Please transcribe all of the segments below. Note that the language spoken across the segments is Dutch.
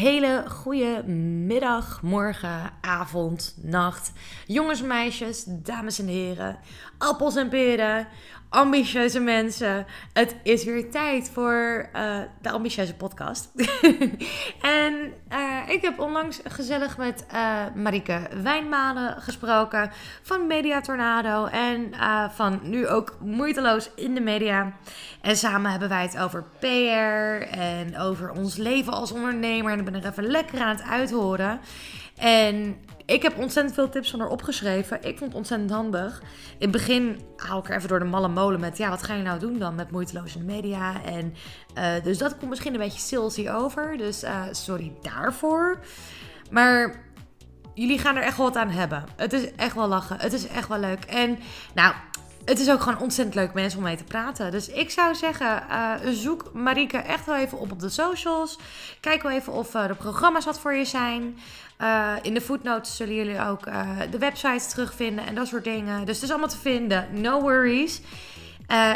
hele goede middag, morgen, avond, nacht. Jongens en meisjes, dames en heren, appels en peren, ambitieuze mensen. Het is weer tijd voor uh, de ambitieuze podcast. en uh, ik heb onlangs gezellig met uh, Marike Wijnmalen gesproken van Media Tornado en van nu ook moeiteloos in de media. En samen hebben wij het over PR en over ons leven als ondernemer. En ik ben er even lekker aan het uithoren. En ik heb ontzettend veel tips van haar opgeschreven. Ik vond het ontzettend handig. In het begin haal ik er even door de malle molen met... ja, wat ga je nou doen dan met moeiteloze media? En, uh, dus dat komt misschien een beetje salesy over. Dus uh, sorry daarvoor. Maar jullie gaan er echt wel wat aan hebben. Het is echt wel lachen. Het is echt wel leuk. En nou, het is ook gewoon ontzettend leuk mensen om mee te praten. Dus ik zou zeggen, uh, zoek Marike echt wel even op op de socials. Kijk wel even of uh, de programma's wat voor je zijn. Uh, in de footnotes zullen jullie ook de websites terugvinden en dat soort dingen. Dus het is allemaal te vinden. No worries.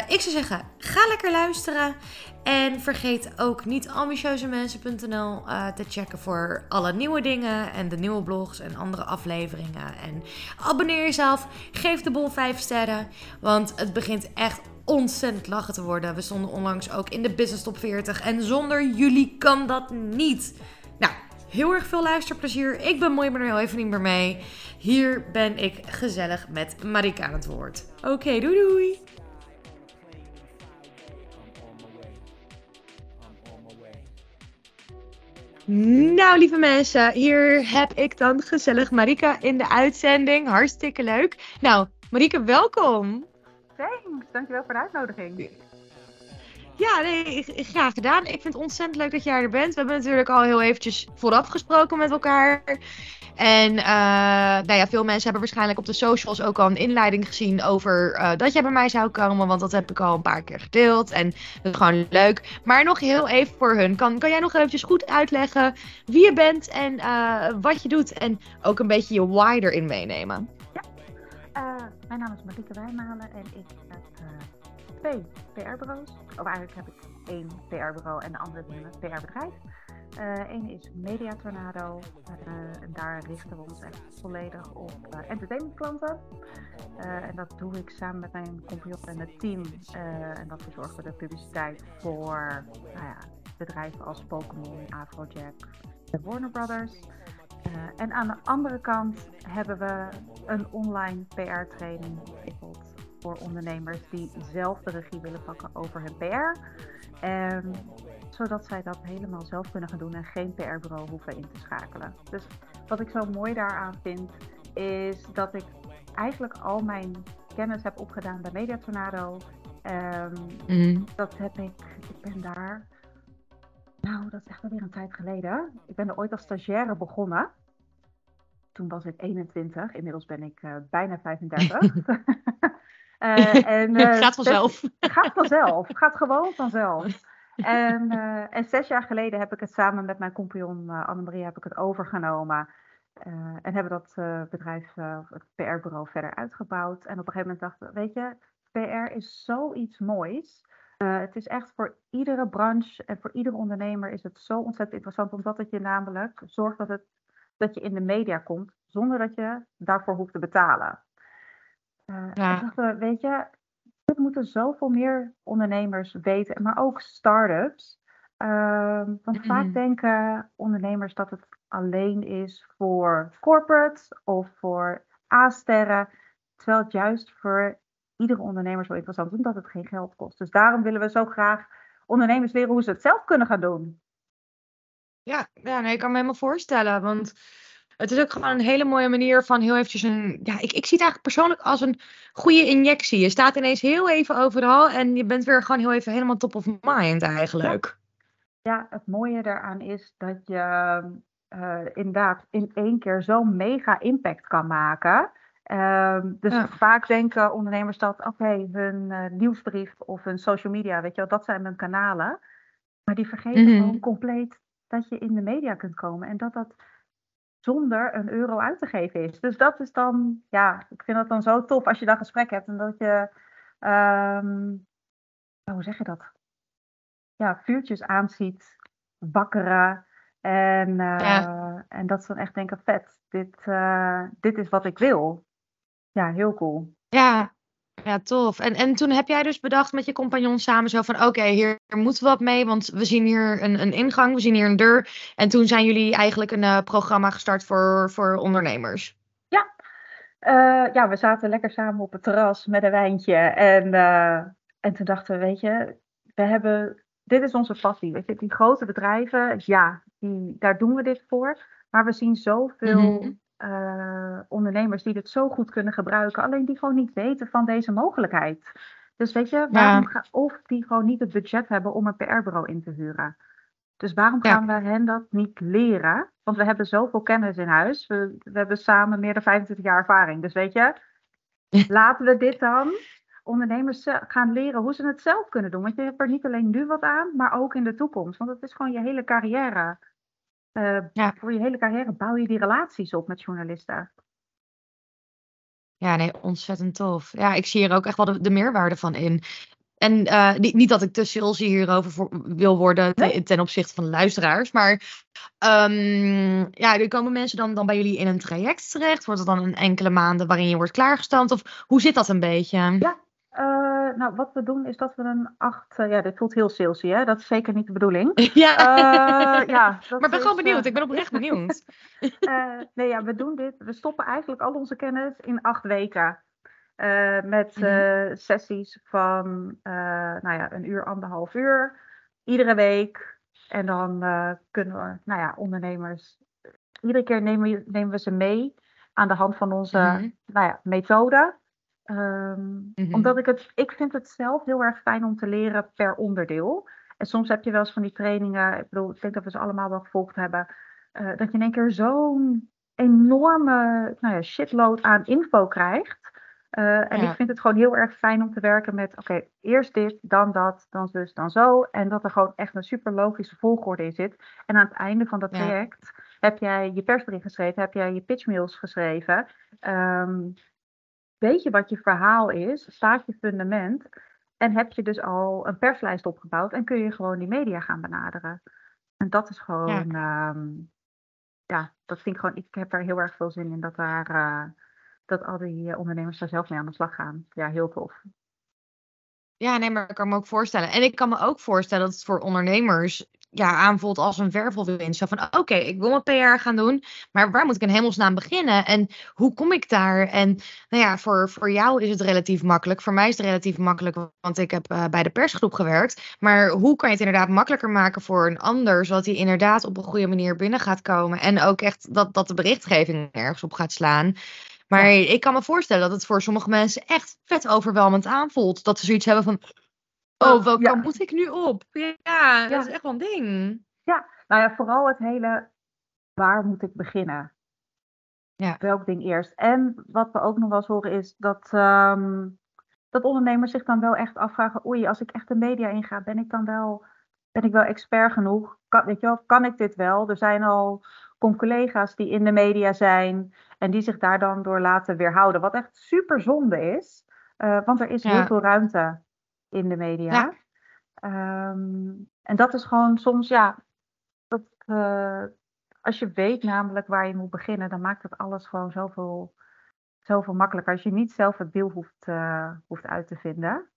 Ik zou zeggen, ga lekker luisteren. En vergeet ook niet ambitieuzemensen.nl uh, te checken voor alle nieuwe dingen en de nieuwe blogs en andere afleveringen. En abonneer jezelf, geef de bol 5 sterren, want het begint echt ontzettend lachen te worden. We stonden onlangs ook in de Business Top 40 en zonder jullie kan dat niet. Nou, heel erg veel luisterplezier. Ik ben mooi, maar er heel even niet meer mee. Hier ben ik gezellig met Marika aan het woord. Oké, doei doei! Nou, lieve mensen, hier heb ik dan gezellig Marika in de uitzending. Hartstikke leuk. Nou, Marika, welkom. Thanks, dankjewel voor de uitnodiging. Ja, nee, graag gedaan. Ik vind het ontzettend leuk dat jij er bent. We hebben natuurlijk al heel eventjes vooraf gesproken met elkaar. En uh, ja, veel mensen hebben waarschijnlijk op de socials ook al een inleiding gezien over uh, dat jij bij mij zou komen. Want dat heb ik al een paar keer gedeeld. En dat is gewoon leuk. Maar nog heel even voor hun. Kan, kan jij nog eventjes goed uitleggen wie je bent en uh, wat je doet? En ook een beetje je why erin meenemen. Ja, mijn naam is Marieke Wijmalen en ik heb twee PR-bureaus. Of eigenlijk heb ik één PR-bureau en de andere is een PR-bedrijf. Eén uh, is Media Tornado. Uh, en daar richten we ons echt volledig op uh, entertainmentklanten. en dat doe ik samen met mijn compagnon en het team. en dat verzorgen we de publiciteit voor nou ja, bedrijven als Pokémon, Afrojack, de Warner Brothers. en aan de andere kant hebben we een online PR-training ontwikkeld voor ondernemers die zelf de regie willen pakken over hun PR. En zodat zij dat helemaal zelf kunnen gaan doen en geen PR-bureau hoeven in te schakelen. Dus wat ik zo mooi daaraan vind, is dat ik eigenlijk al mijn kennis heb opgedaan bij Media Tornado. Um, Dat heb ik, ik ben daar, nou dat is echt alweer een tijd geleden. Ik ben er ooit als stagiaire begonnen. Toen was ik 21, inmiddels ben ik uh, bijna 35. uh, eh, en, uh, gaat vanzelf. Het gaat vanzelf, het gaat gewoon vanzelf. En, uh, en, zes jaar geleden heb ik het samen met mijn compagnon uh, Annemarie heb ik het overgenomen. Uh, en hebben dat bedrijf, het PR-bureau, verder uitgebouwd. En op een gegeven moment dachten weet je, PR is zoiets moois. het is echt voor iedere branche en voor iedere ondernemer is het zo ontzettend interessant. Omdat het je namelijk zorgt dat, het, dat je in de media komt zonder dat je daarvoor hoeft te betalen. Ja. Dachten, weet je, dit moeten zoveel meer ondernemers weten, maar ook start-ups. Uh, want vaak denken ondernemers dat het alleen is voor corporate of voor A-sterren. Terwijl het juist voor iedere ondernemer zo interessant is, omdat het geen geld kost. Dus daarom willen we zo graag ondernemers leren hoe ze het zelf kunnen gaan doen. Ja, ja nee, ik kan me helemaal voorstellen. Want het is ook gewoon een hele mooie manier van heel eventjes een... Ja, ik, ik zie het eigenlijk persoonlijk als een goede injectie. Je staat ineens heel even overal en je bent weer gewoon heel even helemaal top of mind eigenlijk. Ja, het mooie daaraan is dat je uh, inderdaad in één keer zo'n mega impact kan maken. Uh, dus vaak denken ondernemers dat, oké, okay, hun uh, nieuwsbrief of hun social media, weet je wel, dat zijn mijn kanalen. Maar die vergeten mm -hmm. gewoon compleet dat je in de media kunt komen en dat dat zonder een euro uit te geven is. Dus dat is dan, ja, ik vind dat dan zo tof als je dat gesprek hebt en dat je, um, hoe zeg je dat? Ja, vuurtjes aanziet, bakkeren En, en dat ze dan echt denken, vet, dit, dit is wat ik wil. Ja, heel cool. Ja, ja, tof. En, en toen heb jij dus bedacht met je compagnon samen zo van oké, hier moeten we wat mee, want we zien hier een, een ingang, we zien hier een deur. En toen zijn jullie eigenlijk een uh, programma gestart voor, voor ondernemers. Ja. Uh, ja, we zaten lekker samen op het terras met een wijntje. En, uh, en toen dachten we, weet je, we hebben, dit is onze passie. Weet je, die grote bedrijven, ja, die, daar doen we dit voor. Maar we zien zoveel mm uh, ondernemers die dit zo goed kunnen gebruiken, alleen die gewoon niet weten van deze mogelijkheid. Dus weet je, waarom ga, of die gewoon niet het budget hebben om een PR-bureau in te huren. Dus waarom gaan we hen dat niet leren? Want we hebben zoveel kennis in huis. We, we hebben samen meer dan 25 jaar ervaring. Dus weet je, laten we dit dan ondernemers gaan leren hoe ze het zelf kunnen doen. Want je hebt er niet alleen nu wat aan, maar ook in de toekomst. Want het is gewoon je hele carrière. Uh, ja. Voor je hele carrière bouw je die relaties op met journalisten. Ja, nee, ontzettend tof. Ja, ik zie hier ook echt wel de, de meerwaarde van in. En uh, niet, niet, dat ik te salesy hierover voor, wil worden ten, opzichte van de luisteraars. Maar um, ja, er komen mensen dan, dan bij jullie in een traject terecht? Wordt het dan een enkele maanden waarin je wordt klaargestand? Of hoe zit dat een beetje? Ja, uh, nou, wat we doen is dat we een acht. Uh, ja, dit voelt heel salesy, hè? Dat is zeker niet de bedoeling. ja, uh, ja maar ik ben gewoon benieuwd. ik ben oprecht benieuwd. nee, ja, we doen dit. We stoppen eigenlijk al onze kennis in acht weken. met mm sessies van, nou ja, een uur, anderhalf uur. Iedere week. En dan kunnen we, nou ja, ondernemers. Iedere keer nemen, nemen we ze mee aan de hand van onze, mm nou ja, methode. Um, Omdat ik het, ik vind het zelf heel erg fijn om te leren per onderdeel. En soms heb je wel eens van die trainingen, ik bedoel, ik denk dat we ze allemaal wel gevolgd hebben, uh, dat je in één keer zo'n enorme nou ja, shitload aan info krijgt. Uh, en ik vind het gewoon heel erg fijn om te werken met, oké, eerst dit, dan dat, dan zus, dan zo. En dat er gewoon echt een super logische volgorde in zit. En aan het einde van dat traject heb jij je persbericht geschreven, heb jij je pitchmails geschreven. Um, weet je wat je verhaal is, staat je fundament en heb je dus al een perslijst opgebouwd en kun je gewoon die media gaan benaderen. En dat is gewoon, ja, ehm, ja dat vind ik gewoon, ik heb er heel erg veel zin in dat daar, uh, dat al die eh, ondernemers daar zelf mee aan de slag gaan. Ja, heel tof. Ja, nee, maar ik kan me ook voorstellen. En ik kan me ook voorstellen dat het voor ondernemers ja, aanvoelt als een wervelwind. Zo van, oké, ik wil mijn PR gaan doen, maar waar moet ik in hemelsnaam beginnen? En hoe kom ik daar? En nou ja, voor, voor jou is het relatief makkelijk. Voor mij is het relatief makkelijk, want ik heb uh, bij de persgroep gewerkt. Maar hoe kan je het inderdaad makkelijker maken voor een ander, zodat hij inderdaad op een goede manier binnen gaat komen? En ook echt dat, dat de berichtgeving ergens op gaat slaan. Maar ik kan me voorstellen dat het voor sommige mensen echt vet overweldigend aanvoelt. Dat ze zoiets hebben van, oh, welke ja. moet ik nu op? Ja, dat is echt wel een ding. Ja, nou ja, vooral het hele, waar moet ik beginnen? Ja. Welk ding eerst? En wat we ook nog wel eens horen is dat, um, dat ondernemers zich dan wel echt afvragen, oei, als ik echt de media inga, ben ik dan wel, ben ik wel expert genoeg? Kan, weet je wel, kan ik dit wel? Er zijn al collega's die in de media zijn en die zich daar dan door laten weerhouden. Wat echt super zonde is, uh, want er is heel veel ruimte in de media. Ja. Um, en dat is gewoon soms, ja, dat, uh, als je weet namelijk waar je moet beginnen, dan maakt het alles gewoon zoveel, zoveel makkelijker. Als je niet zelf het wiel hoeft, uh, hoeft uit te vinden.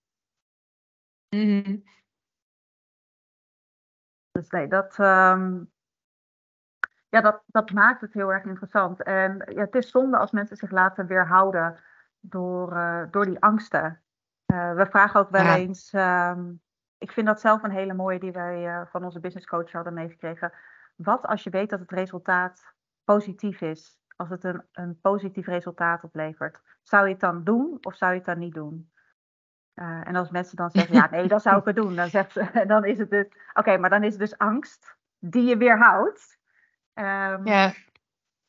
Mm -hmm. Dus nee, dat, um, ja, dat, dat maakt het heel erg interessant. En ja, het is zonde als mensen zich laten weerhouden door, uh, door die angsten. Uh, we vragen ook wel ja. eens. Um, ik vind dat zelf een hele mooie die wij uh, van onze business coach hadden meegekregen. Wat als je weet dat het resultaat positief is? Als het een, een positief resultaat oplevert. Zou je het dan doen of zou je het dan niet doen? Uh, en als mensen dan zeggen, ja nee, dan zou ik het doen. Dan, zegt, dan is het dus, oké, okay, maar dan is het dus angst die je weerhoudt. Um, ja.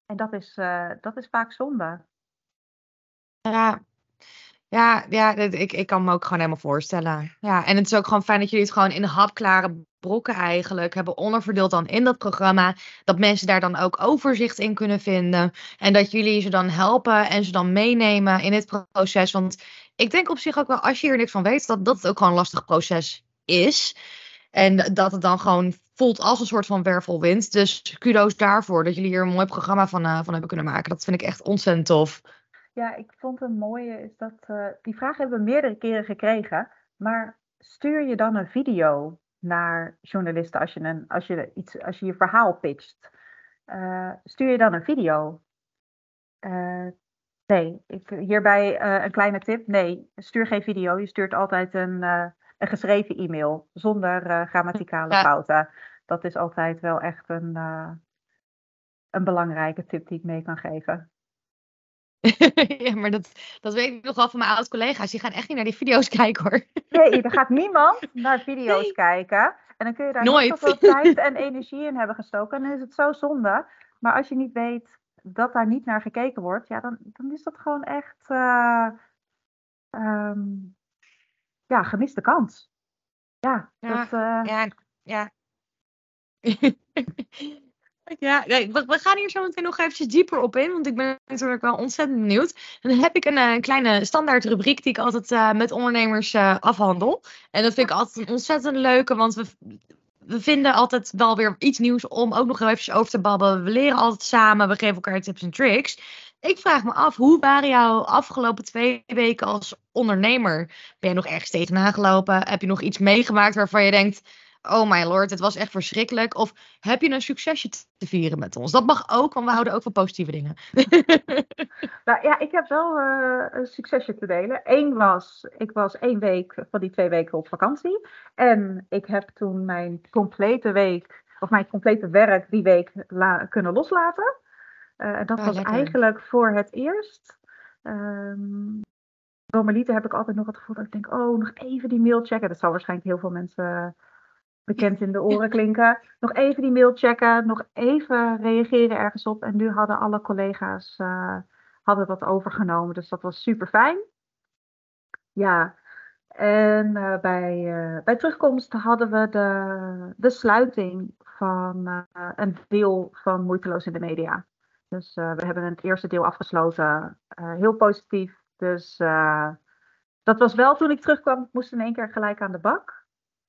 En dat is, uh, dat is vaak zonde. Ja, ja, ja ik, ik kan me ook gewoon helemaal voorstellen. Ja, en het is ook gewoon fijn dat jullie het gewoon in hapklare brokken eigenlijk hebben onderverdeeld dan in dat programma. Dat mensen daar dan ook overzicht in kunnen vinden. En dat jullie ze dan helpen en ze dan meenemen in het proces. Want ik denk op zich ook wel, als je hier niks van weet, dat, dat ook gewoon een lastig proces is. En dat het dan gewoon voelt als een soort van wervelwind. Dus kudo's daarvoor dat jullie hier een mooi programma van, uh, van hebben kunnen maken. Dat vind ik echt ontzettend tof. Ja, ik vond een mooie is dat uh, die vraag hebben we meerdere keren gekregen. Maar stuur je dan een video naar journalisten als je, een, als je, iets, als je je verhaal pitcht? Uh, stuur je dan een video? nee, ik, hierbij een kleine tip. Nee, stuur geen video. Je stuurt altijd een, een geschreven e-mail zonder grammaticale fouten. Dat is altijd wel echt een, een belangrijke tip die ik mee kan geven. ja, maar dat, dat weet ik nog wel van mijn oud collega's. Die gaan echt niet naar die video's kijken hoor. Nee, er gaat niemand naar video's kijken. En dan kun je daar Nooit. veel tijd en energie in hebben gestoken. En dan is het zo zonde. Maar als je niet weet dat daar niet naar gekeken wordt, ja, dan, dan is dat gewoon echt uh, um, ja, gemiste kans. Ja, ja, dat, uh... ja, ja. Ja, we, gaan hier zo meteen nog eventjes dieper op in, want ik ben natuurlijk wel ontzettend benieuwd. Dan heb ik een, uh, kleine standaard rubriek die ik altijd uh, met ondernemers uh, afhandel. En dat vind ik altijd een ontzettend leuke, want we, we vinden altijd wel weer iets nieuws om ook nog eventjes over te babbelen. We leren altijd samen, we geven elkaar tips en tricks. Ik vraag me af, hoe waren jouw afgelopen twee weken als ondernemer? Ben je nog ergens tegenaan gelopen? Heb je nog iets meegemaakt waarvan je denkt oh my lord, het was echt verschrikkelijk. Of heb je een succesje te vieren met ons? Dat mag ook, want we houden ook van positieve dingen. nou ja, ik heb wel uh, een succesje te delen. Eén was, ik was één week van die twee weken op vakantie. En ik heb toen mijn complete week, of mijn complete werk die week kunnen loslaten. Uh, dat ah, was eigenlijk voor het eerst. Um, normaliter heb ik altijd nog het gevoel dat ik denk, oh, nog even die mail checken. Dat zal waarschijnlijk heel veel mensen bekend in de oren klinken. Nog even die mail checken, nog even reageren ergens op. En nu hadden alle collega's uh, hadden dat overgenomen, dus dat was super fijn. Ja, en uh, bij, uh, bij terugkomst hadden we de, de sluiting van een deel van Moeiteloos in de Media. Dus we hebben het eerste deel afgesloten, heel positief. Dus dat was wel toen ik terugkwam, ik moest in één keer gelijk aan de bak.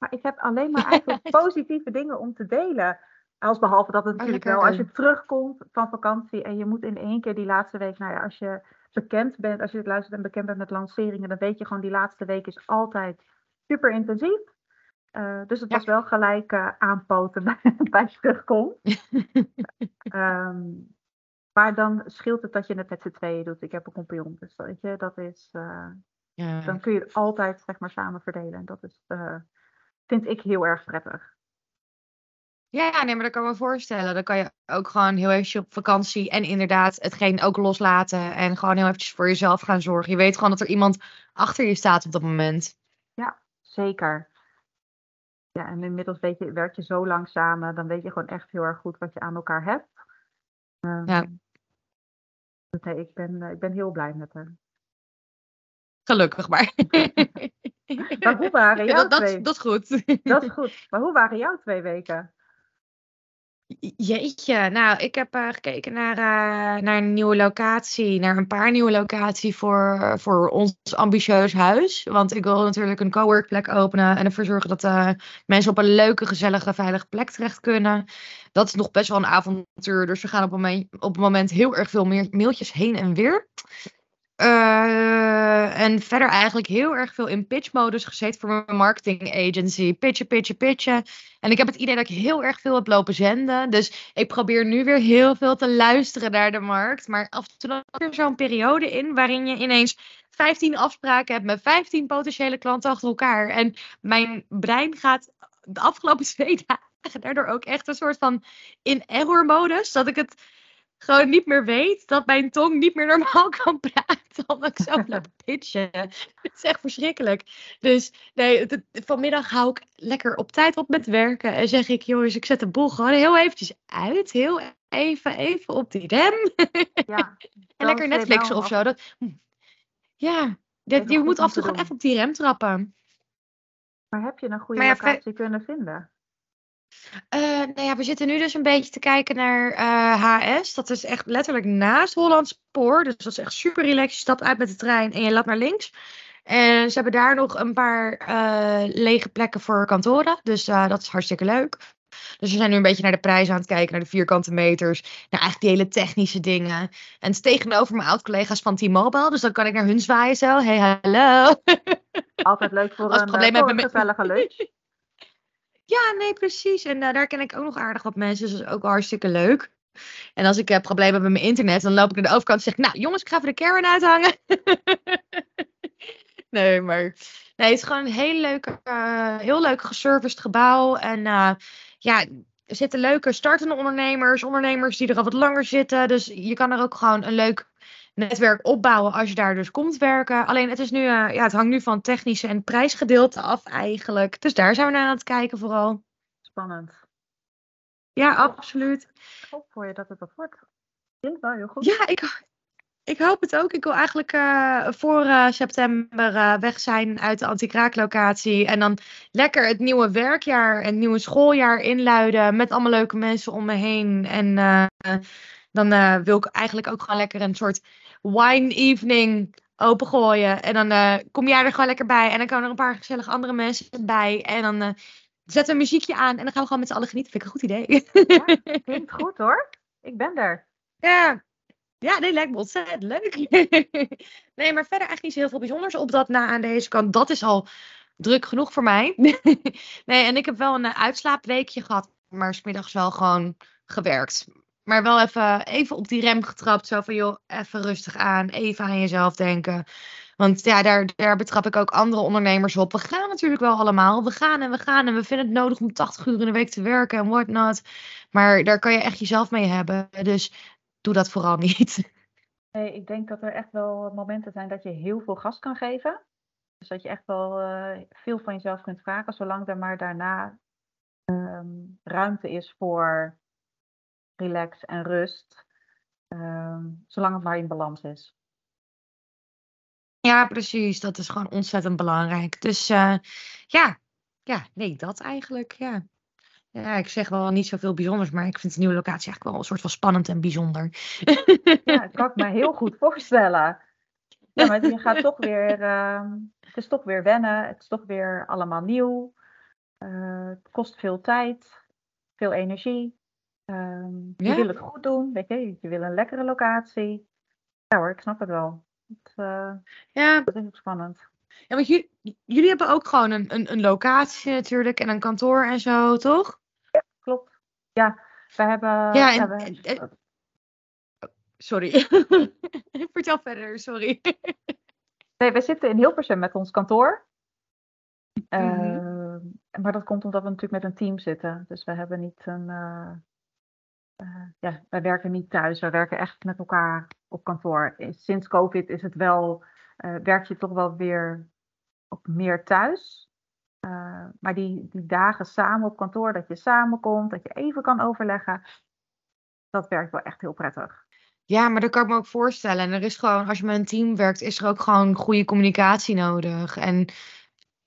Maar ik heb alleen maar eigenlijk positieve dingen om te delen. Als behalve dat het oh, natuurlijk wel, als je terugkomt van vakantie en je moet in één keer die laatste week, nou ja, als je bekend bent, als je het luistert en bekend bent met lanceringen, dan weet je gewoon die laatste week is altijd super intensief. Uh, dus het was wel gelijk uh, aanpoten bij, bij terugkomt. um, maar dan scheelt het dat je het met z'n tweeën doet. Ik heb een compagnon, dus weet je, dat is. Uh, ja. Dan kun je het altijd zeg maar samen verdelen. En dat is vind ik heel erg prettig. Ja, nee, maar dat kan me voorstellen. Dan kan je ook gewoon heel eventjes op vakantie en inderdaad hetgeen ook loslaten en gewoon heel eventjes voor jezelf gaan zorgen. Je weet gewoon dat er iemand achter je staat op dat moment. Ja, zeker. Ja, en inmiddels weet je, werk je zo lang samen, dan weet je gewoon echt heel erg goed wat je aan elkaar hebt. Um, ja. Dus ik ben, ik ben heel blij met haar. Gelukkig maar. Maar hoe waren jouw dat, twee... Dat is goed. Dat is goed. Maar hoe waren jouw twee weken? Jeetje, nou, ik heb uh, gekeken naar, uh, naar een nieuwe locatie, naar een paar nieuwe locaties voor, voor ons ambitieus huis. Want ik wil natuurlijk een coworkplek openen en ervoor zorgen dat uh, mensen op een leuke, gezellige, veilige plek terecht kunnen. Dat is nog best wel een avontuur, dus we gaan op, een moment, op het moment heel erg veel meer mailtjes heen en weer. En verder eigenlijk heel erg veel in pitch-modus gezeten voor mijn marketing agency. Pitchen, pitchen, pitchen. En ik heb het idee dat ik heel erg veel heb lopen zenden. Dus ik probeer nu weer heel veel te luisteren naar de markt. Maar af en toe dan er zo'n periode in waarin je ineens 15 afspraken hebt met 15 potentiële klanten achter elkaar. En mijn brein gaat de afgelopen twee dagen daardoor ook echt een soort van in error-modus. Dat ik het gewoon niet meer weet dat mijn tong niet meer normaal kan praten. Omdat ik zo loop pitchen. Het is echt verschrikkelijk. Dus nee, vanmiddag hou ik lekker op tijd op met werken. En zeg ik, jongens, ik zet de boel gewoon heel eventjes uit. Heel even, even op die rem. Ja, en lekker Netflixen of zo. Dat, hm. ja, dat, je moet af en toe gewoon even op die rem trappen. Maar heb je een goede ja, locatie kunnen vinden? Uh, nou ja, we zitten nu dus een beetje te kijken naar HS. Eh, dat is echt letterlijk naast Hollandspoor. Dus dat is echt super relaxed. Je stapt uit met de trein en je laat naar links. En ze hebben daar nog een paar uh, lege plekken voor kantoren. Dus dat is hartstikke leuk. Dus we zijn nu een beetje naar de prijs aan het kijken, naar de vierkante meters, naar eigenlijk die hele technische dingen. En het is tegenover mijn oud-collega's van T-Mobile, dus dan kan ik naar hun zwaaien zo. Hey, hallo. Altijd leuk voor Als een, probleem voor een gezellige lunch. Ja, nee, precies. En eh, daar ken ik ook nog aardig wat mensen, dus dat is ook hartstikke leuk. En als ik eh, problemen met mijn internet, dan loop ik naar de overkant en zeg ik, nou jongens, ik ga even de Karen uithangen. nee, maar nee, het is gewoon een heel leuk, eh, heel leuk geserviced gebouw. En eh, ja, er zitten leuke startende ondernemers, ondernemers die er al wat langer zitten. Dus je kan er ook gewoon een leuk netwerk opbouwen als je daar dus komt werken. Alleen het is nu, eh, ja, het hangt nu van technische en prijsgedeelte af eigenlijk. Dus daar zijn we naar aan het kijken vooral. Spannend. Ja, absoluut. Ik hoop voor je dat het dat wordt. Klinkt wel heel goed. Ja, ik, ik hoop het ook. Ik wil eigenlijk eh, voor eh, september weg zijn uit de anti-kraaklocatie. En dan lekker het nieuwe werkjaar en het nieuwe schooljaar inluiden. Met allemaal leuke mensen om me heen. En dan eh, wil ik eigenlijk ook gewoon lekker een soort wine evening opengooien. En dan eh, kom jij er gewoon lekker bij. En dan komen er een paar gezellige andere mensen bij. En dan eh, zetten we een muziekje aan. En dan gaan we gewoon met z'n allen genieten. Vind ik een goed idee. Ja, klinkt goed hoor. Ik ben er. Ja, ja, nee, lijkt me ontzettend leuk. nee, maar verder eigenlijk niet zo heel veel bijzonders op dat na aan deze kant. Dat is al druk genoeg voor mij. nee, en ik heb wel een uitslaapweekje gehad, maar 's middags wel gewoon gewerkt. Maar wel even, even op die rem getrapt. Zo van, joh, even rustig aan. Even aan jezelf denken. Want ja, daar, daar betrap ik ook andere ondernemers op. We gaan natuurlijk wel allemaal. We gaan en we gaan. En we vinden het nodig om 80 uur in de week te werken en whatnot. Maar daar kan je echt jezelf mee hebben. Dus doe dat vooral niet. Nee, ik denk dat er echt wel momenten zijn dat je heel veel gas kan geven. Dus dat je echt wel eh, veel van jezelf kunt vragen, zolang er maar daarna ehm, ruimte is voor relax en rust. Ehm, zolang het maar in balans is. Ja, precies. Dat is gewoon ontzettend belangrijk. Dus eh, ja. ja, nee, dat eigenlijk. Ja. ja, ik zeg wel niet zoveel bijzonders, maar ik vind de nieuwe locatie eigenlijk wel een soort van spannend en bijzonder. Ja, dat kan ik me heel goed voorstellen. Ja, maar je gaat toch weer, ehm, het is toch weer wennen, het is toch weer allemaal nieuw. Eh, het kost veel tijd, veel energie. Ehm, Je Ja. wil het goed doen, weet je, je wil een lekkere locatie. Ja hoor, ik snap het wel. Het, eh, Ja, dat is ook spannend. ja want ju- jullie hebben ook gewoon een, een, een locatie natuurlijk en een kantoor en zo, toch? Klopt. Ja, we hebben. Ja, en- we- en- en- Sorry. Vertel verder, sorry. Nee, we zitten in Hilversum met ons kantoor. Mhm. Ehm, maar dat komt omdat we natuurlijk met een team zitten. Dus we hebben niet een. eh, ja, wij werken niet thuis. Wij werken echt met elkaar op kantoor. Eh, Sinds COVID is het wel. eh, werk je toch wel weer op meer thuis. Eh, maar die, die dagen samen op kantoor, dat je samenkomt, dat je even kan overleggen. Dat werkt wel echt heel prettig. Ja, maar dat kan ik me ook voorstellen. En er is gewoon, als je met een team werkt, is er ook gewoon goede communicatie nodig. En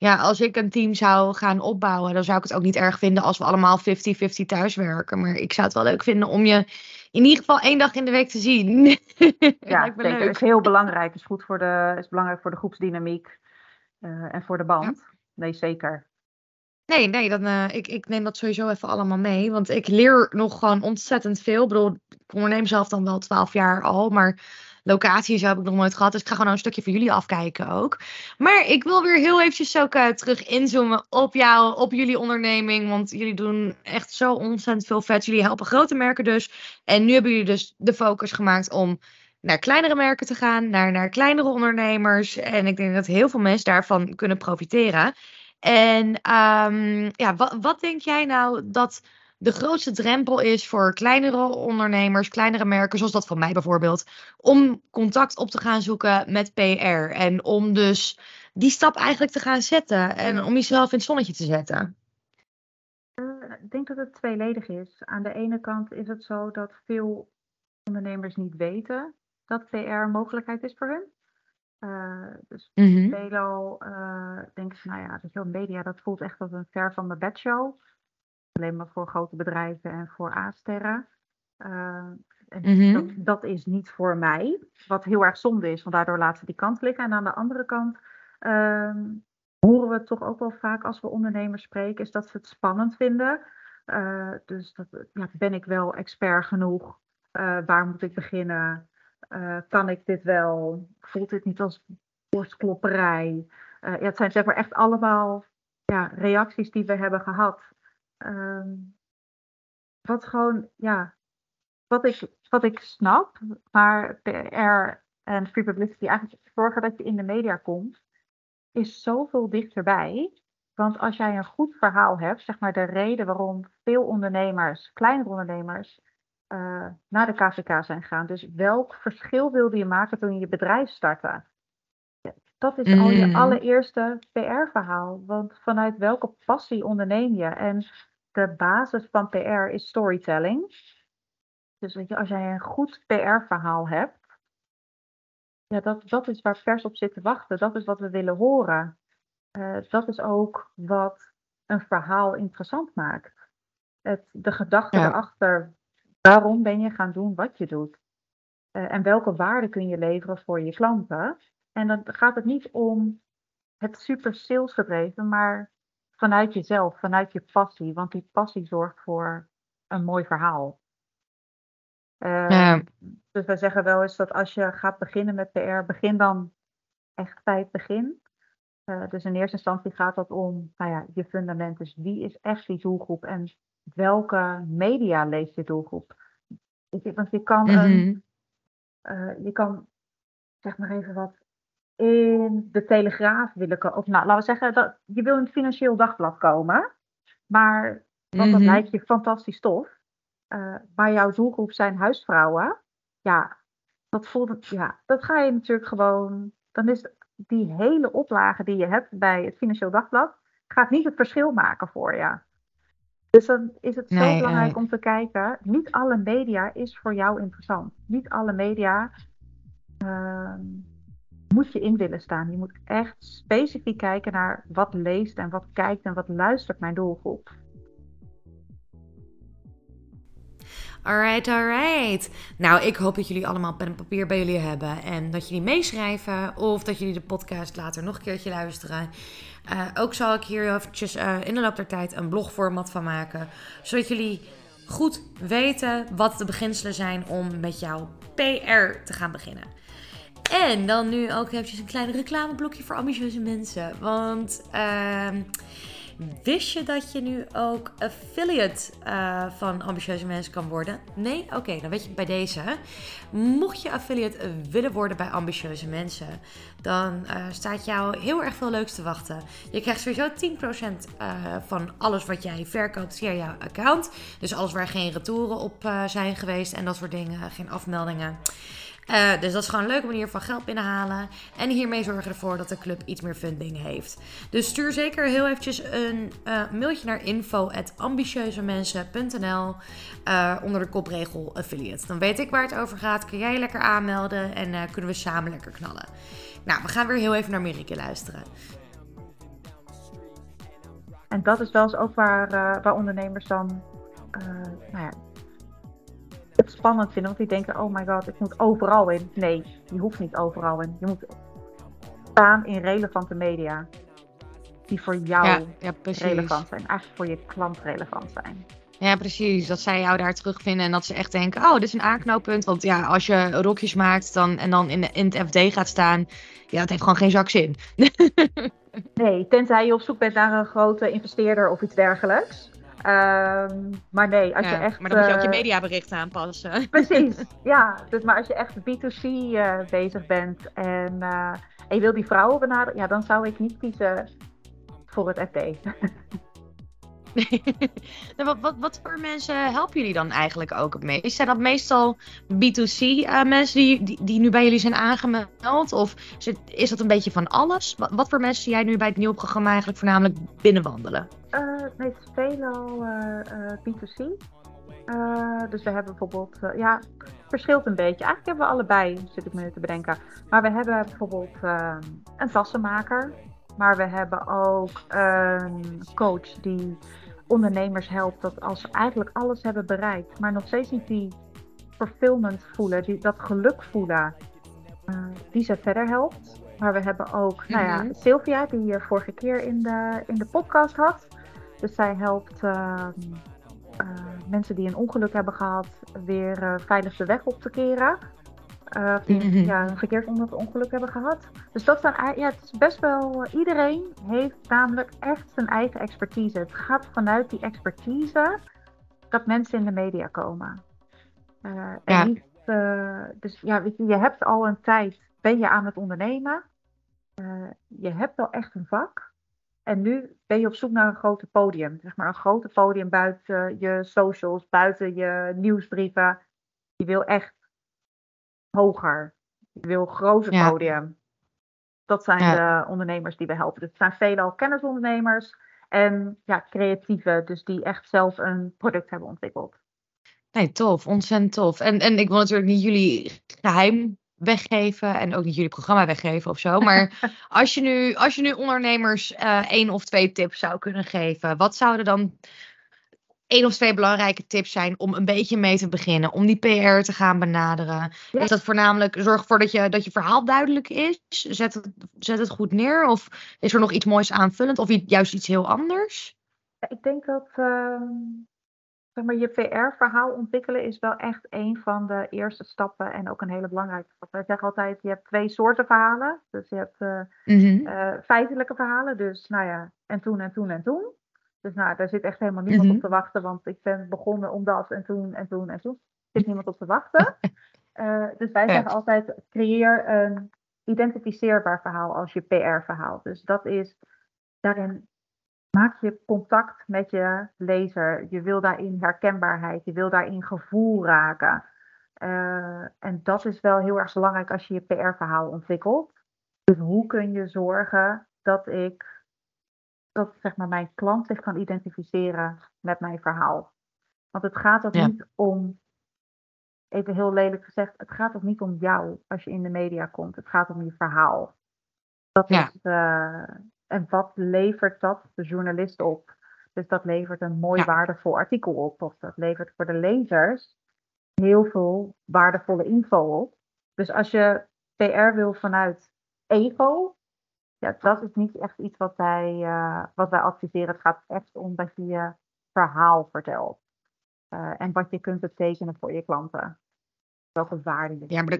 ja, als ik een team zou gaan opbouwen, dan zou ik het ook niet erg vinden als we allemaal 50-50 thuis werken. Maar ik zou het wel leuk vinden om je in ieder geval één dag in de week te zien. Ja, zeker. leuk. is heel belangrijk. Is goed voor de, is belangrijk voor de groepsdynamiek eh, en voor de band. Nee, zeker. Nee, nee, dan, eh, ik, ik neem dat sowieso even allemaal mee. Want ik leer nog gewoon ontzettend veel. Ik bedoel, ik onderneem zelf dan wel 12 jaar al, maar locaties heb ik nog nooit gehad. Dus ik ga gewoon een stukje voor jullie afkijken ook. Maar ik wil weer heel eventjes ook eh, terug inzoomen op jou, op jullie onderneming. Want jullie doen echt zo ontzettend veel vet. Jullie helpen grote merken dus. En nu hebben jullie dus de focus gemaakt om naar kleinere merken te gaan, naar, naar kleinere ondernemers. En ik denk dat heel veel mensen daarvan kunnen profiteren. En ehm, ja, wat, wat denk jij nou dat de grootste drempel is voor kleinere ondernemers, kleinere merken, zoals dat van mij bijvoorbeeld, om contact op te gaan zoeken met PR en om dus die stap eigenlijk te gaan zetten en om jezelf in het zonnetje te zetten? Ik denk dat het tweeledig is. Aan de ene kant is het zo dat veel ondernemers niet weten dat PR een mogelijkheid is voor hun. Eh, dus Mhm. veelal eh, denken ze, nou ja, media, dat voelt echt als een ver van de bedshow. Alleen maar voor grote bedrijven en voor A-sterren. Eh, en Mhm. dat, dat is niet voor mij. Wat heel erg zonde is, want daardoor laten ze die kant liggen. En aan de andere kant ehm, horen we toch ook wel vaak als we ondernemers spreken, is dat ze het spannend vinden Uh, dus dat, ja, ben ik wel expert genoeg? Uh, waar moet ik beginnen? Kan ik dit wel? Voelt dit niet als borstklopperij? ja, het zijn zeg maar echt allemaal ja, reacties die we hebben gehad. Um, wat gewoon, ja, wat ik, wat ik snap, maar PR en free publicity eigenlijk zorgen dat je in de media komt, is zoveel dichterbij. Want als jij een goed verhaal hebt, zeg maar de reden waarom veel ondernemers, kleinere ondernemers, uh, naar de KVK zijn gegaan. Dus welk verschil wilde je maken toen je je bedrijf startte? Dat is al je mm. allereerste PR-verhaal. Want vanuit welke passie onderneem je? En de basis van PR is storytelling. Dus weet je, als jij een goed PR-verhaal hebt, ja, dat, dat is waar pers op zit te wachten. Dat is wat we willen horen. Uh, dat is ook wat een verhaal interessant maakt. Het, de gedachte erachter, waarom ben je gaan doen wat je doet? Uh, en welke waarde kun je leveren voor je klanten? En dan gaat het niet om het super salesgedreven, maar vanuit jezelf, vanuit je passie. Want die passie zorgt voor een mooi verhaal. Uh, ja. Dus wij zeggen wel eens dat als je gaat beginnen met PR, begin dan echt bij het begin. Uh, dus in eerste instantie gaat dat om nou ja, je fundament. Dus wie is echt die doelgroep en welke media leest je doelgroep? Want je kan, een, uh, je kan zeg maar even wat in de Telegraaf willen komen. Of nou, laten we zeggen, dat, je wil in het Financieel Dagblad komen. Maar, want dat mhm. lijkt je fantastisch tof. Uh, maar jouw doelgroep zijn huisvrouwen. Ja, dat, voelt, ja, dat ga je natuurlijk gewoon. Dan is die hele oplage die je hebt bij het Financieel Dagblad. gaat niet het verschil maken voor je. Dus dan is het zo belangrijk om te kijken. Niet alle media is voor jou interessant. Niet alle media. Uh, moet je in willen staan. Je moet echt specifiek kijken naar wat leest en wat kijkt en wat luistert mijn doelgroep. Alright, alright. Nou, ik hoop dat jullie allemaal pen en papier bij jullie hebben. En dat jullie meeschrijven. Of dat jullie de podcast later nog een keertje luisteren. Uh, ook zal ik hier eventjes uh, in de loop der tijd een blogformat van maken. Zodat jullie goed weten wat de beginselen zijn om met jouw PR te gaan beginnen. En dan nu ook eventjes een klein reclameblokje voor ambitieuze mensen. Want uh, wist je dat je nu ook affiliate uh, van ambitieuze mensen kan worden? Nee? Oké, dan weet je bij deze. Mocht je affiliate willen worden bij ambitieuze mensen, dan uh, staat jou heel erg veel leuks te wachten. Je krijgt sowieso 10% uh, eh, van alles wat jij verkoopt via jouw account. Dus alles waar geen retouren op zijn geweest en dat soort dingen, geen afmeldingen. Uh, dus dat is gewoon een leuke manier van geld binnenhalen. En hiermee zorgen ervoor dat de club iets meer funding heeft. Dus stuur zeker heel eventjes een uh, mailtje naar info.ambitieuzemensen.nl uh, onder de kopregel affiliate. Dan weet ik waar het over gaat. Kun jij je lekker aanmelden en kunnen we samen lekker knallen. Nou, we gaan weer heel even naar Marieke luisteren. En dat is wel eens ook waar, waar ondernemers dan nou ja, het spannend vinden. Want die denken, oh my god, ik moet overal in. Nee, je hoeft niet overal in. Je moet staan in relevante media. Die voor jou relevant zijn. Eigenlijk voor je klant relevant zijn. Ja, precies. Dat zij jou daar terugvinden en dat ze echt denken: oh, dit is een aanknooppunt. Want ja, als je rokjes maakt dan, en dan in, de, in het FD gaat staan, ja, dat heeft gewoon geen zak zin. nee, tenzij je op zoek bent naar een grote investeerder of iets dergelijks. Um, maar nee, als je echt. Maar dan moet je ook je eh, mediaberichten aanpassen. Precies, ja. Dus, maar als je echt B2C uh, eh, bezig bent en, uh, en je wil die vrouwen benaderen, ja, dan zou ik niet kiezen voor het FD. Nou, wat, wat, voor mensen helpen jullie dan eigenlijk ook het meest? Zijn dat meestal B2C uh, mensen die, die, nu bij jullie zijn aangemeld? Of is, het, is dat een beetje van alles? Wat, voor mensen zie jij nu bij het nieuwe programma eigenlijk voornamelijk binnenwandelen? Uh, uh, B2C. dus we hebben bijvoorbeeld, ja, verschilt een beetje. Eigenlijk hebben we allebei, zit ik me te bedenken. Maar we hebben bijvoorbeeld een tassenmaker. Maar we hebben ook een coach die ondernemers helpt. Dat als ze eigenlijk alles hebben bereikt, maar nog steeds niet die fulfillment voelen, die, dat geluk voelen, die ze verder helpt. Maar we hebben ook nou ja, mhm. Sylvia, die je vorige keer in de, in de podcast had. Dus zij helpt uh, mensen die een ongeluk hebben gehad weer uh, veilig de weg op te keren. Uh, die mm -hmm. ja, een verkeerd ongeluk hebben gehad. Dus dat zijn, ja, het is best wel. iedereen heeft namelijk echt zijn eigen expertise. Het gaat vanuit die expertise dat mensen in de media komen. Uh, en niet, dus ja, weet je, je hebt al een tijd, ben je aan het ondernemen. je hebt al echt een vak. En nu ben je op zoek naar een groter podium. Zeg maar een groter podium buiten je socials, buiten je nieuwsbrieven. Je wil echt hoger. Je wil groter podium. Dat zijn de ondernemers die we helpen. Dus het zijn veelal kennisondernemers en ja, creatieven, dus die echt zelf een product hebben ontwikkeld. Nee, tof, ontzettend tof. En, en ik wil natuurlijk niet jullie geheim weggeven en ook niet jullie programma weggeven of zo. Maar als je nu, als je nu ondernemers uh, één of twee tips zou kunnen geven, wat zouden dan één of twee belangrijke tips zijn om een beetje mee te beginnen, om die PR te gaan benaderen? Is dat voornamelijk zorg ervoor dat je, dat je verhaal duidelijk is? Zet het, zet het goed neer? Of is er nog iets moois aanvullend? Of juist iets heel anders? Ik denk dat uh, zeg maar, je PR-verhaal ontwikkelen is wel echt een van de eerste stappen en ook een hele belangrijke stap. Wij zeggen altijd, je hebt twee soorten verhalen. Dus je hebt uh, mm-hmm. uh, feitelijke verhalen, dus nou ja, en toen en toen en toen. Dus nou, daar zit echt helemaal niemand mm-hmm. op te wachten, want ik ben begonnen om dat en toen en toen en toen. Er zit niemand op te wachten. Uh, dus wij zeggen altijd, creëer een identificeerbaar verhaal als je PR-verhaal. Dus dat is, daarin maak je contact met je lezer. Je wil daarin herkenbaarheid, je wil daarin gevoel raken. Uh, en dat is wel heel erg belangrijk als je je PR-verhaal ontwikkelt. Dus hoe kun je zorgen dat ik, dat zeg maar mijn klant zich kan identificeren met mijn verhaal? Want het gaat ook niet om, even heel lelijk gezegd, het gaat ook niet om jou als je in de media komt. Het gaat om je verhaal. Dat is, uh, en wat levert dat de journalist op? Dus dat levert een mooi waardevol artikel op. Of dat levert voor de lezers heel veel waardevolle info op. Dus als je PR wil vanuit ego, ja, dat is niet echt iets wat wij, uh, wat wij adviseren. Het gaat echt om dat je je verhaal vertelt. Uh, en wat je kunt betekenen voor je klanten. Welke waarde je ja, maar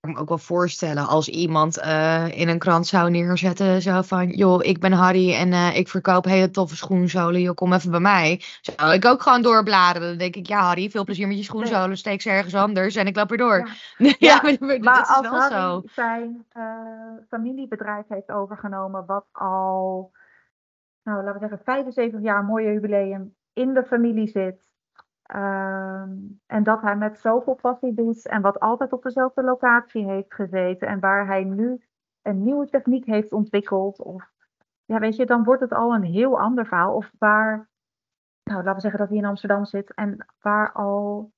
me ook wel voorstellen als iemand uh, in een krant zou neerzetten. Zo van, joh, ik ben Harry en uh, ik verkoop hele toffe schoenzolen. Joh, kom even bij mij. Zou ik ook gewoon doorbladeren. Dan denk ik, ja Harry, veel plezier met je schoenzolen. Steek ze ergens anders en ik loop weer door. Ja, ja, maar, maar, maar als wel Harry zo. zijn uh, familiebedrijf heeft overgenomen. Wat al, nou laten we zeggen, 75 jaar mooie jubileum in de familie zit Ehm, en dat hij met zoveel passie doet en wat altijd op dezelfde locatie heeft gezeten en waar hij nu een nieuwe techniek heeft ontwikkeld. Of ja, weet je, dan wordt het al een heel ander verhaal. Of waar, nou laten we zeggen dat hij in Amsterdam zit en waar al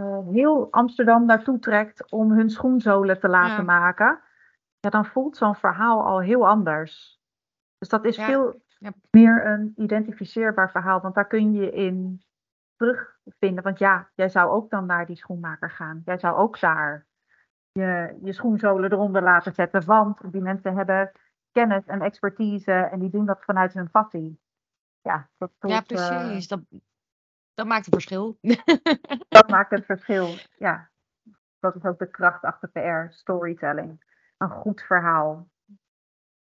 uh, heel Amsterdam naartoe trekt om hun schoenzolen te laten maken. Ja, dan voelt zo'n verhaal al heel anders. Dus dat is veel ja. meer een identificeerbaar verhaal, want daar kun je in terugvinden. Want ja, jij zou ook dan naar die schoenmaker gaan. Jij zou ook daar je, je schoenzolen eronder laten zetten. Want die mensen hebben kennis en expertise en die doen dat vanuit hun passie. Ja, dat ja precies. Uh, dat, dat maakt een verschil. dat maakt het verschil, ja. Dat is ook de kracht achter PR, storytelling. Een goed verhaal.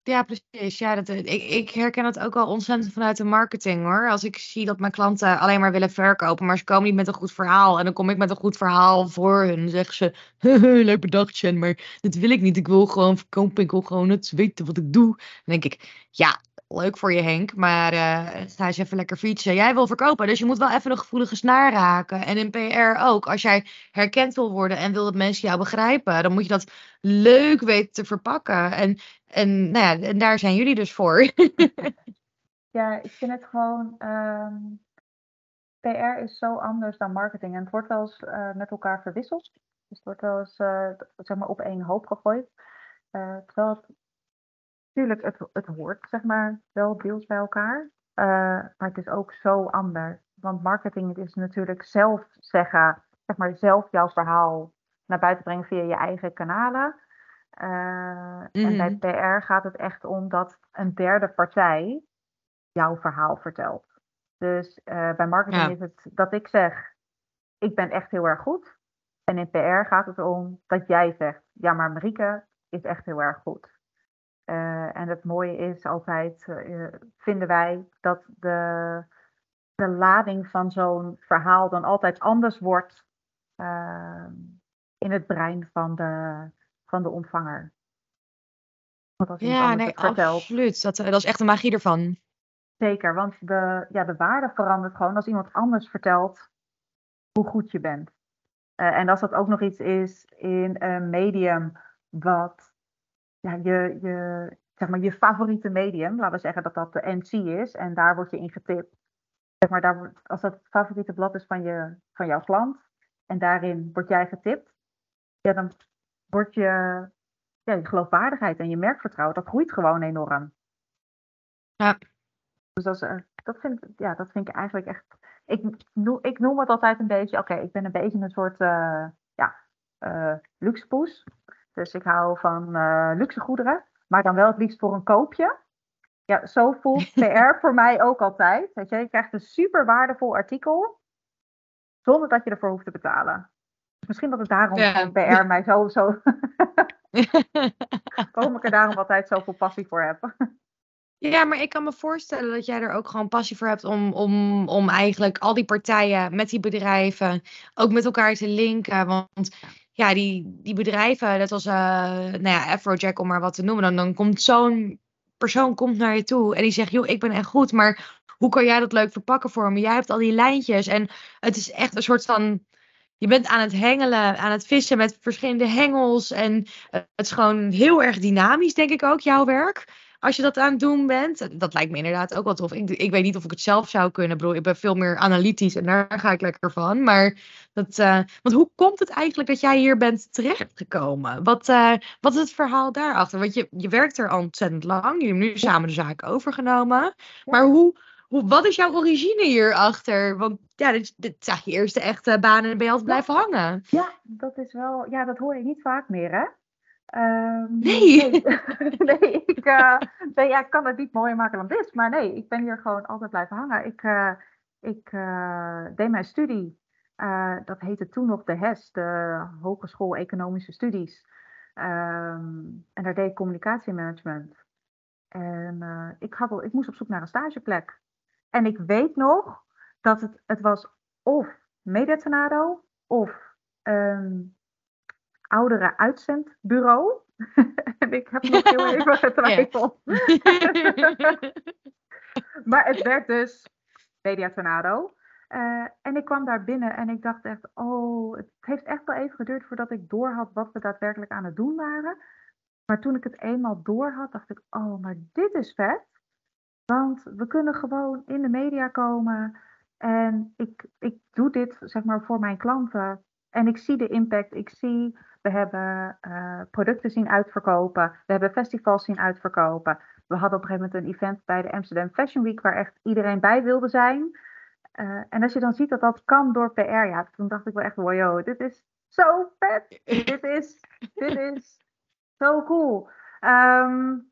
Ja, precies. Ja, dat, ik, ik herken het ook al ontzettend vanuit de marketing hoor. Als ik zie dat mijn klanten alleen maar willen verkopen, maar ze komen niet met een goed verhaal. En dan kom ik met een goed verhaal voor hun. Dan zeggen ze, leuk bedacht Jen, maar dat wil ik niet. Ik wil gewoon verkopen, ik wil gewoon het weten wat ik doe. Dan denk ik, ja, leuk voor je Henk, maar uh, ga eens even lekker fietsen. Jij wil verkopen, dus je moet wel even een gevoelige snaar raken. En in PR ook. Als jij herkend wil worden en wil dat mensen jou begrijpen, dan moet je dat leuk weten te verpakken. En, en, nou ja, en daar zijn jullie dus voor. ja, ik vind het gewoon. Ehm, PR is zo anders dan marketing. En het wordt wel eens uh, met elkaar verwisseld. Dus het wordt wel eens uh, zeg maar op één hoop gegooid. terwijl het Tuurlijk, het, het hoort zeg maar wel deels bij elkaar. Maar het is ook zo anders. Want marketing is natuurlijk zelf zeggen, zeg maar zelf jouw verhaal naar buiten brengen via je eigen kanalen. Uh, En bij mhm. PR gaat het echt om dat een derde partij jouw verhaal vertelt. Dus uh, bij marketing Ja. is het dat ik zeg, ik ben echt heel erg goed. En in PR gaat het om dat jij zegt, ja, maar Marieke is echt heel erg goed. Eh, en het mooie is altijd, eh, vinden wij, dat de, de lading van zo'n verhaal dan altijd anders wordt eh, in het brein van de, van de ontvanger. Want als iemand Ja, nee, vertelt, absoluut. Dat, dat is echt de magie ervan. Zeker, want de, ja, de waarde verandert gewoon als iemand anders vertelt hoe goed je bent. Eh, en als dat ook nog iets is in een medium wat ja, je, je, zeg maar, je favoriete medium, laten we zeggen dat dat de NC is en daar word je in getipt. Zeg maar, daar, wordt- als dat het favoriete blad is van, je, van jouw klant en daarin word jij getipt, ja, dan wordt je, ja, je geloofwaardigheid en je merkvertrouwen, dat groeit gewoon enorm. Ja. Dus dat, is, eh, dat, vind, ik- ja, dat vind ik eigenlijk echt. Ik noem, ik noem het altijd een beetje. Oké, ik ben een beetje een soort eh ja, eh luxepoes. Dus ik hou van luxe goederen, maar dan wel het liefst voor een koopje. Ja, zo voelt PR voor mij ook altijd. Weet je, je krijgt een super waardevol artikel zonder dat je ervoor hoeft te betalen. Misschien dat het daarom Ja. PR mij zo, zo waarom ik er daarom altijd zoveel passie voor heb. Ja, maar ik kan me voorstellen dat jij er ook gewoon passie voor hebt om, om, om eigenlijk al die partijen met die bedrijven ook met elkaar te linken. Want ja, die, die bedrijven, net als uh, nou ja, Afrojack om maar wat te noemen, dan, dan komt zo'n persoon komt naar je toe en die zegt, joh, ik ben echt goed, maar hoe kan jij dat leuk verpakken voor me? Jij hebt al die lijntjes en het is echt een soort van... Je bent aan het hengelen, aan het vissen met verschillende hengels. En uh, het is gewoon heel erg dynamisch, denk ik ook, jouw werk als je dat aan het doen bent. Dat lijkt me inderdaad ook wel tof. Ik, ik weet niet of ik het zelf zou kunnen. Ik bedoel, ik ben veel meer analytisch en daar ga ik lekker van. Maar dat, uh, want hoe komt het eigenlijk dat jij hier bent terechtgekomen? Wat, uh, wat is het verhaal daarachter? Want je, je werkt er al ontzettend lang. Jullie hebben nu samen de zaak overgenomen. Maar hoe, hoe, wat is jouw origine hierachter? Want ja, dit, dit is je eerste echte baan en ben je altijd blijven hangen. Ja, dat is wel. Ja, dat hoor je niet vaak meer, hè? Um, nee. Nee, nee, ik, uh, nee ja, ik kan het niet mooier maken dan dit. Maar nee, ik ben hier gewoon altijd blijven hangen. Ik, uh, ik uh, deed mijn studie. dat heette toen nog de HES, de Hogeschool Economische Studies. Um, en daar deed ik communicatiemanagement. En ik, had, ik moest op zoek naar een stageplek. En ik weet nog dat het, het was of Mediatornado of um, oudere uitzendbureau. en ik heb nog heel even getwijfeld. maar het werd dus Media Tornado. Uh, en ik kwam daar binnen en ik dacht echt, oh, het heeft echt wel even geduurd voordat ik doorhad wat we daadwerkelijk aan het doen waren. Maar toen ik het eenmaal door had, dacht ik, oh, maar dit is vet. Want we kunnen gewoon in de media komen. En ik, ik doe dit, zeg maar, voor mijn klanten. En ik zie de impact, ik zie we hebben uh, producten zien uitverkopen. We hebben festivals zien uitverkopen. We hadden op een gegeven moment een event bij de Amsterdam Fashion Week waar echt iedereen bij wilde zijn. Uh, en als je dan ziet dat dat kan door PR, ja, toen dacht ik wel echt, wow, dit is zo vet. dit is, dit is zo cool. Um,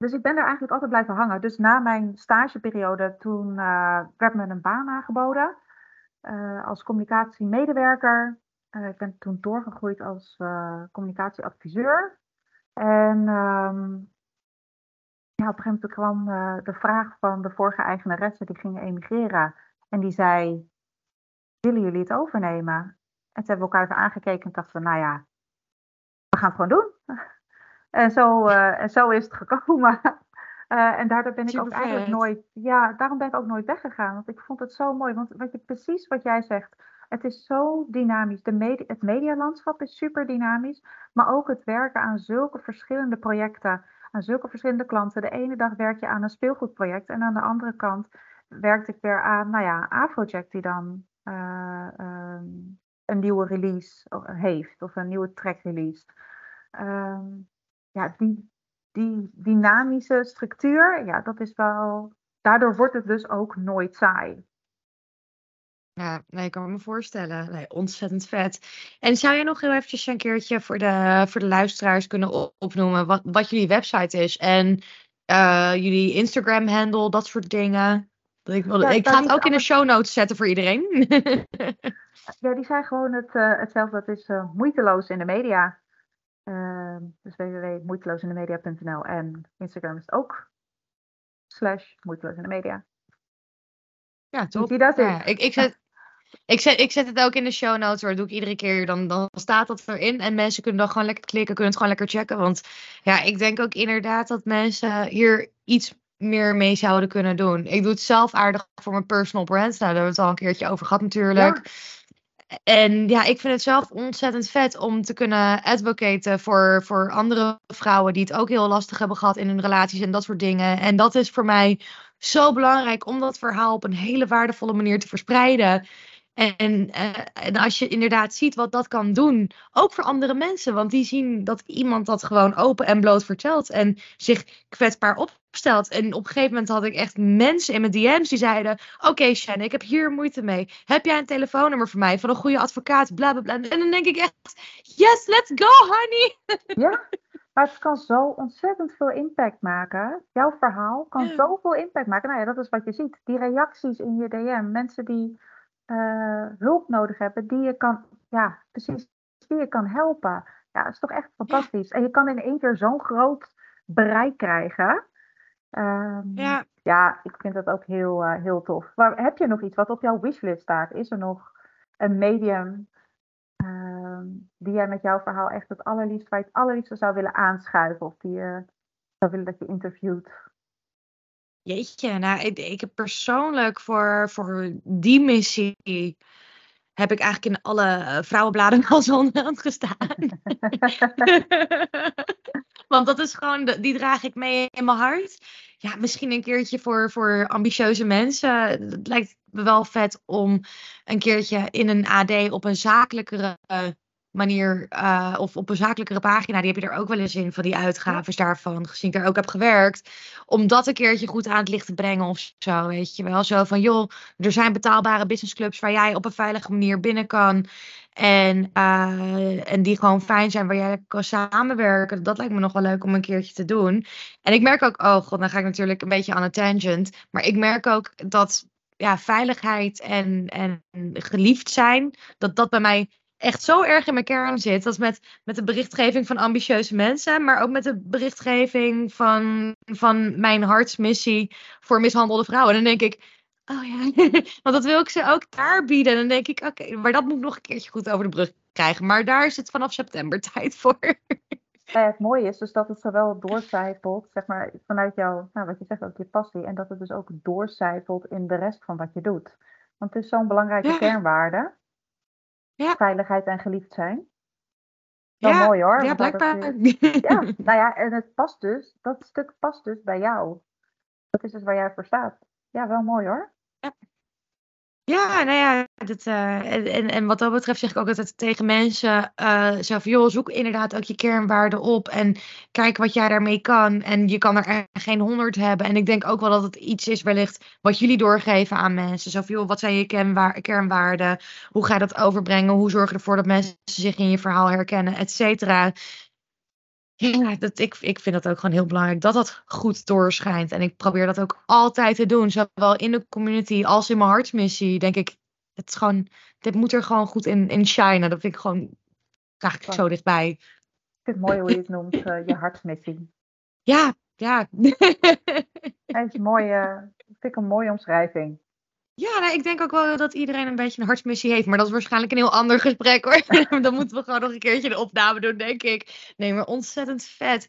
dus ik ben er eigenlijk altijd blijven hangen. Dus na mijn stageperiode, toen uh, werd me een baan aangeboden uh, als communicatiemedewerker. Uh, ik ben toen doorgegroeid als communicatieadviseur. En um, ja, op een gegeven moment kwam de vraag van de vorige eigenaresse, die ging emigreren. En die zei, willen jullie het overnemen? En toen hebben we elkaar even aangekeken en dachten we, nou ja, we gaan het gewoon doen. En, zo, uh, en zo is het gekomen. Uh, en daardoor ben ik Super ook eigenlijk vet. nooit, ja, daarom ben ik ook nooit weggegaan. Want ik vond het zo mooi. Want wat je, precies wat jij zegt, het is zo dynamisch. De media, het medialandschap is super dynamisch. Maar ook het werken aan zulke verschillende projecten, aan zulke verschillende klanten. De ene dag werk je aan een speelgoedproject en aan de andere kant werkte ik weer aan, nou ja, Afrojack die dan uh, um, een nieuwe release heeft of een nieuwe track release. Um, ja, die, die dynamische structuur, ja, dat is wel. Daardoor wordt het dus ook nooit saai. Ja, nee, ik kan me voorstellen. Nee, ontzettend vet. En zou je nog heel eventjes een keertje voor de, voor de luisteraars kunnen opnoemen wat, wat jullie website is en uh, jullie Instagram-handle, dat soort dingen? Ik, wil, ik ga het ook in de show notes zetten voor iedereen. ja, die zijn gewoon het, hetzelfde. Dat is moeiteloos in de media. Ehm, dus www.moeiteloosindemedia.nl en Instagram is het ook slash moeiteloos in de media. Ja, top. Zie dat ja, ik, ik, zet, ik, zet, ik zet het ook in de show notes, hoor. Dat doe ik iedere keer. Dan, dan staat dat erin. En mensen kunnen dan gewoon lekker klikken, kunnen het gewoon lekker checken. Want ja, ik denk ook inderdaad dat mensen hier iets meer mee zouden kunnen doen. Ik doe het zelf aardig voor mijn personal brand. Nou, daar hebben we het al een keertje over gehad natuurlijk. En ja, ik vind het zelf ontzettend vet om te kunnen advocaten voor, voor andere vrouwen die het ook heel lastig hebben gehad in hun relaties en dat soort dingen. En dat is voor mij zo belangrijk om dat verhaal op een hele waardevolle manier te verspreiden. En, uh, en als je inderdaad ziet wat dat kan doen, ook voor andere mensen, want die zien dat iemand dat gewoon open en bloot vertelt en zich kwetsbaar opstelt. En op een gegeven moment had ik echt mensen in mijn DM's die zeiden: Oké, okay, Shannon, ik heb hier moeite mee. Heb jij een telefoonnummer voor mij van een goede advocaat? Bla bla bla. En dan denk ik echt: Yes, let's go, honey. Ja, maar het kan zo ontzettend veel impact maken. Jouw verhaal kan zoveel impact maken. Nou ja, dat is wat je ziet. Die reacties in je DM, mensen die uh, hulp nodig hebben, die je kan, ja, precies, die je kan helpen. Ja, dat is toch echt fantastisch. En je kan in één keer zo'n groot bereik krijgen. Um, ja. ja, ik vind dat ook heel, uh, heel tof. Maar heb je nog iets wat op jouw wishlist staat? Is er nog een medium uh, die jij met jouw verhaal echt het allerliefst, waar je het allerliefste zou willen aanschuiven? Of die je zou willen dat je interviewt? Jeetje, nou, ik, ik heb persoonlijk voor, voor die missie heb ik eigenlijk in alle uh, vrouwenbladen al zo'n gestaan. Want dat is gewoon, die draag ik mee in mijn hart. Ja, misschien een keertje voor, voor ambitieuze mensen. Het lijkt me wel vet om een keertje in een AD op een zakelijkere manier uh, of op een zakelijkere pagina, die heb je er ook wel eens in van die uitgaves daarvan, gezien ik er ook heb gewerkt, om dat een keertje goed aan het licht te brengen of zo, weet je wel. Zo van, joh, er zijn betaalbare businessclubs waar jij op een veilige manier binnen kan en, uh, en die gewoon fijn zijn, waar jij kan samenwerken. Dat lijkt me nog wel leuk om een keertje te doen. En ik merk ook, oh god, dan ga ik natuurlijk een beetje aan een tangent, maar ik merk ook dat ja, veiligheid en, en geliefd zijn, dat dat bij mij echt zo erg in mijn kern zit. Dat is met, met de berichtgeving van ambitieuze mensen, maar ook met de berichtgeving van, van mijn hartsmissie voor mishandelde vrouwen. En dan denk ik, oh ja, want dat wil ik ze ook daar bieden. En dan denk ik, oké, maar dat moet ik nog een keertje goed over de brug krijgen. Maar daar is het vanaf september tijd voor. Ja, het mooie is dus dat het zowel doorcijpelt, zeg maar, vanuit jouw, nou, wat je zegt, ook je passie. En dat het dus ook doorcijpelt in de rest van wat je doet. Want het is zo'n belangrijke kernwaarde. Ja. Veiligheid en geliefd zijn. Wel ja, mooi hoor. Ja, blijkbaar. ja, nou ja, en het past dus, dat stuk past dus bij jou. Dat is dus waar jij voor staat. Ja, wel mooi hoor. Ja. Ja, nou ja, dat, uh, en, en wat dat betreft zeg ik ook altijd tegen mensen: uh, zo van joh, zoek inderdaad ook je kernwaarden op en kijk wat jij daarmee kan. En je kan er geen honderd hebben. En ik denk ook wel dat het iets is, wellicht, wat jullie doorgeven aan mensen. Zo joh, wat zijn je kernwaarden? Hoe ga je dat overbrengen? Hoe zorg je ervoor dat mensen zich in je verhaal herkennen, et cetera? Ja, dat, ik, ik vind dat ook gewoon heel belangrijk dat dat goed doorschijnt. En ik probeer dat ook altijd te doen. Zowel in de community als in mijn hartsmissie. Denk ik, het is gewoon, dit moet er gewoon goed in, in shinen. Dat vind ik gewoon graag ik zo dichtbij. Ik vind het mooi hoe je het noemt, uh, je hartsmissie. Ja, ja. Het is mooi, uh, vind ik een mooie omschrijving. Ja, nou, ik denk ook wel dat iedereen een beetje een hartsmissie heeft. Maar dat is waarschijnlijk een heel ander gesprek hoor. Dan moeten we gewoon nog een keertje de opname doen, denk ik. Nee, maar ontzettend vet.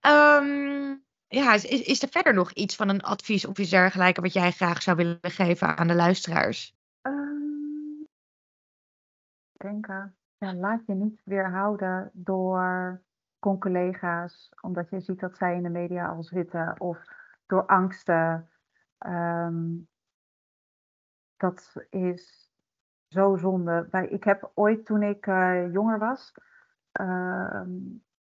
Um, ja, is, is er verder nog iets van een advies of iets dergelijks wat jij graag zou willen geven aan de luisteraars? Um, ik denk, uh, ja, laat je niet weerhouden door con-collega's, omdat je ziet dat zij in de media al zitten, of door angsten. Um, dat is zo zonde. Ik heb ooit toen ik uh, jonger was, uh,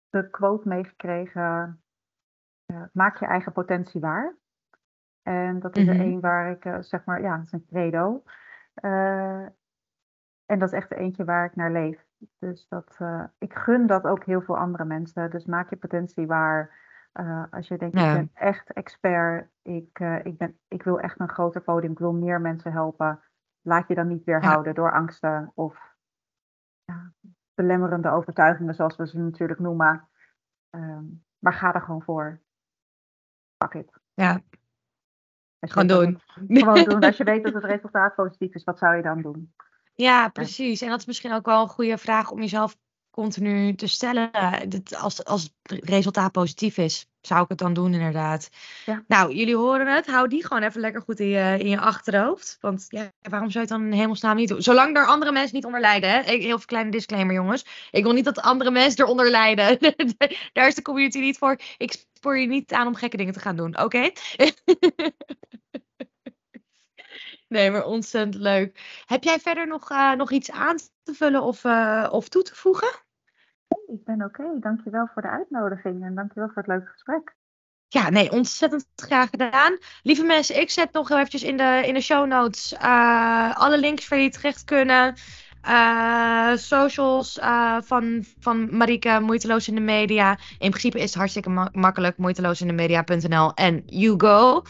de quote meegekregen: uh, maak je eigen potentie waar. En dat is er één mhm. waar ik eh, zeg maar, ja, dat is een credo. en dat is echt eentje waar ik naar leef. Dus dat, ik gun dat ook heel veel andere mensen. Dus maak je potentie waar. Uh, als je denkt, ik ben echt expert, ik, uh, ik, ben, ik wil echt een groter podium, ik wil meer mensen helpen. Laat je dan niet weerhouden ja. door angsten of ja, belemmerende overtuigingen, zoals we ze natuurlijk noemen. Um, maar ga er gewoon voor. Pak it. Ja. Gewoon doen. Gewoon doen. Als je weet dat het resultaat positief is, wat zou je dan doen? Ja, precies. En dat is misschien ook wel een goede vraag om jezelf continu te stellen. Als, als het resultaat positief is, zou ik het dan doen inderdaad. Ja. Nou, jullie horen het. Hou die gewoon even lekker goed in je, in je achterhoofd. Want ja, waarom zou je het dan in hemelsnaam niet doen? Zolang er andere mensen niet onder lijden. Hè? Heel veel kleine disclaimer jongens. Ik wil niet dat andere mensen eronder lijden. Daar is de community niet voor. Ik spoor je niet aan om gekke dingen te gaan doen. Oké? Nee, maar ontzettend leuk. Heb jij verder nog, uh, nog iets aan te vullen of, uh, of toe te voegen? Ik ben oké. Okay. Dankjewel voor de uitnodiging en dankjewel voor het leuke gesprek. Ja, nee, ontzettend graag gedaan. Lieve mensen, ik zet nog eventjes in de, in de show notes uh, alle links waar jullie terecht kunnen. Uh, socials uh, van, van Marike, Moeiteloos in de Media. In principe is het hartstikke ma makkelijk. Moeiteloosindemedianl en you go.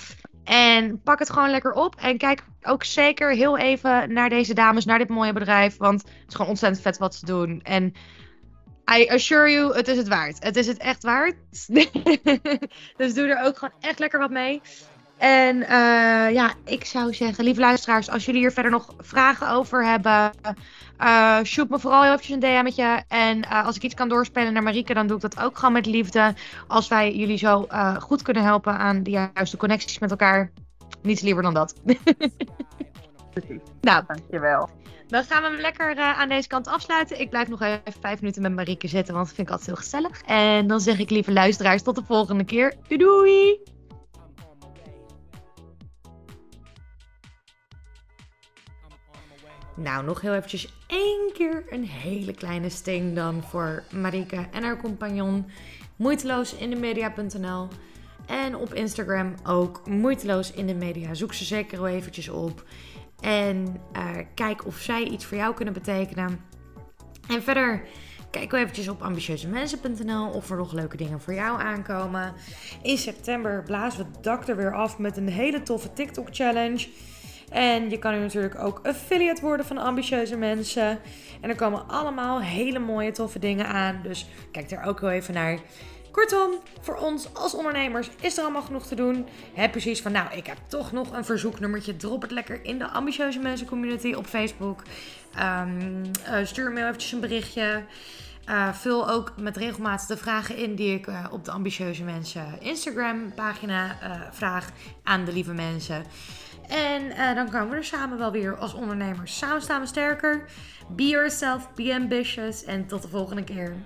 En pak het gewoon lekker op. En kijk ook zeker heel even naar deze dames, naar dit mooie bedrijf. Want het is gewoon ontzettend vet wat ze doen. En I assure you, het is het waard. Het is het echt waard. dus doe er ook gewoon echt lekker wat mee. En uh, ja, ik zou zeggen, lieve luisteraars, als jullie hier verder nog vragen over hebben, uh, shoot me vooral eventjes een DM'tje. En uh, als ik iets kan doorspelen naar Marieke, dan doe ik dat ook gewoon met liefde. Als wij jullie zo goed kunnen helpen aan de juiste connecties met elkaar. Niets liever dan dat. Precies. Nou, dankjewel. Dan gaan we hem lekker aan deze kant afsluiten. Ik blijf nog even vijf minuten met Marieke zitten, want dat vind ik altijd heel gezellig. En dan zeg ik, lieve luisteraars, tot de volgende keer. Doei doei! Nou, nog heel eventjes één keer een hele kleine sting dan voor Marike en haar compagnon. Moeiteloos in de media.nl. En op Instagram ook moeiteloos in de media. Zoek ze zeker wel eventjes op. En uh, kijk of zij iets voor jou kunnen betekenen. En verder kijk wel eventjes op ambitieuzemensen.nl of er nog leuke dingen voor jou aankomen. In september blazen we het dak er weer af met een hele toffe TikTok challenge. En je kan nu natuurlijk ook affiliate worden van ambitieuze mensen. En er komen allemaal hele mooie, toffe dingen aan. Dus kijk daar ook wel even naar. Kortom, voor ons als ondernemers is er allemaal genoeg te doen. Heb precies van, nou, ik heb toch nog een verzoeknummertje. Drop het lekker in de ambitieuze mensen community op Facebook. Um, uh, stuur me eventjes een berichtje. Uh, vul ook met regelmaat de vragen in die ik uh, op de ambitieuze mensen Instagram pagina vraag aan de lieve mensen. En uh, dan komen we er samen wel weer als ondernemers. Samen staan we sterker. Be yourself, be ambitious en tot de volgende keer.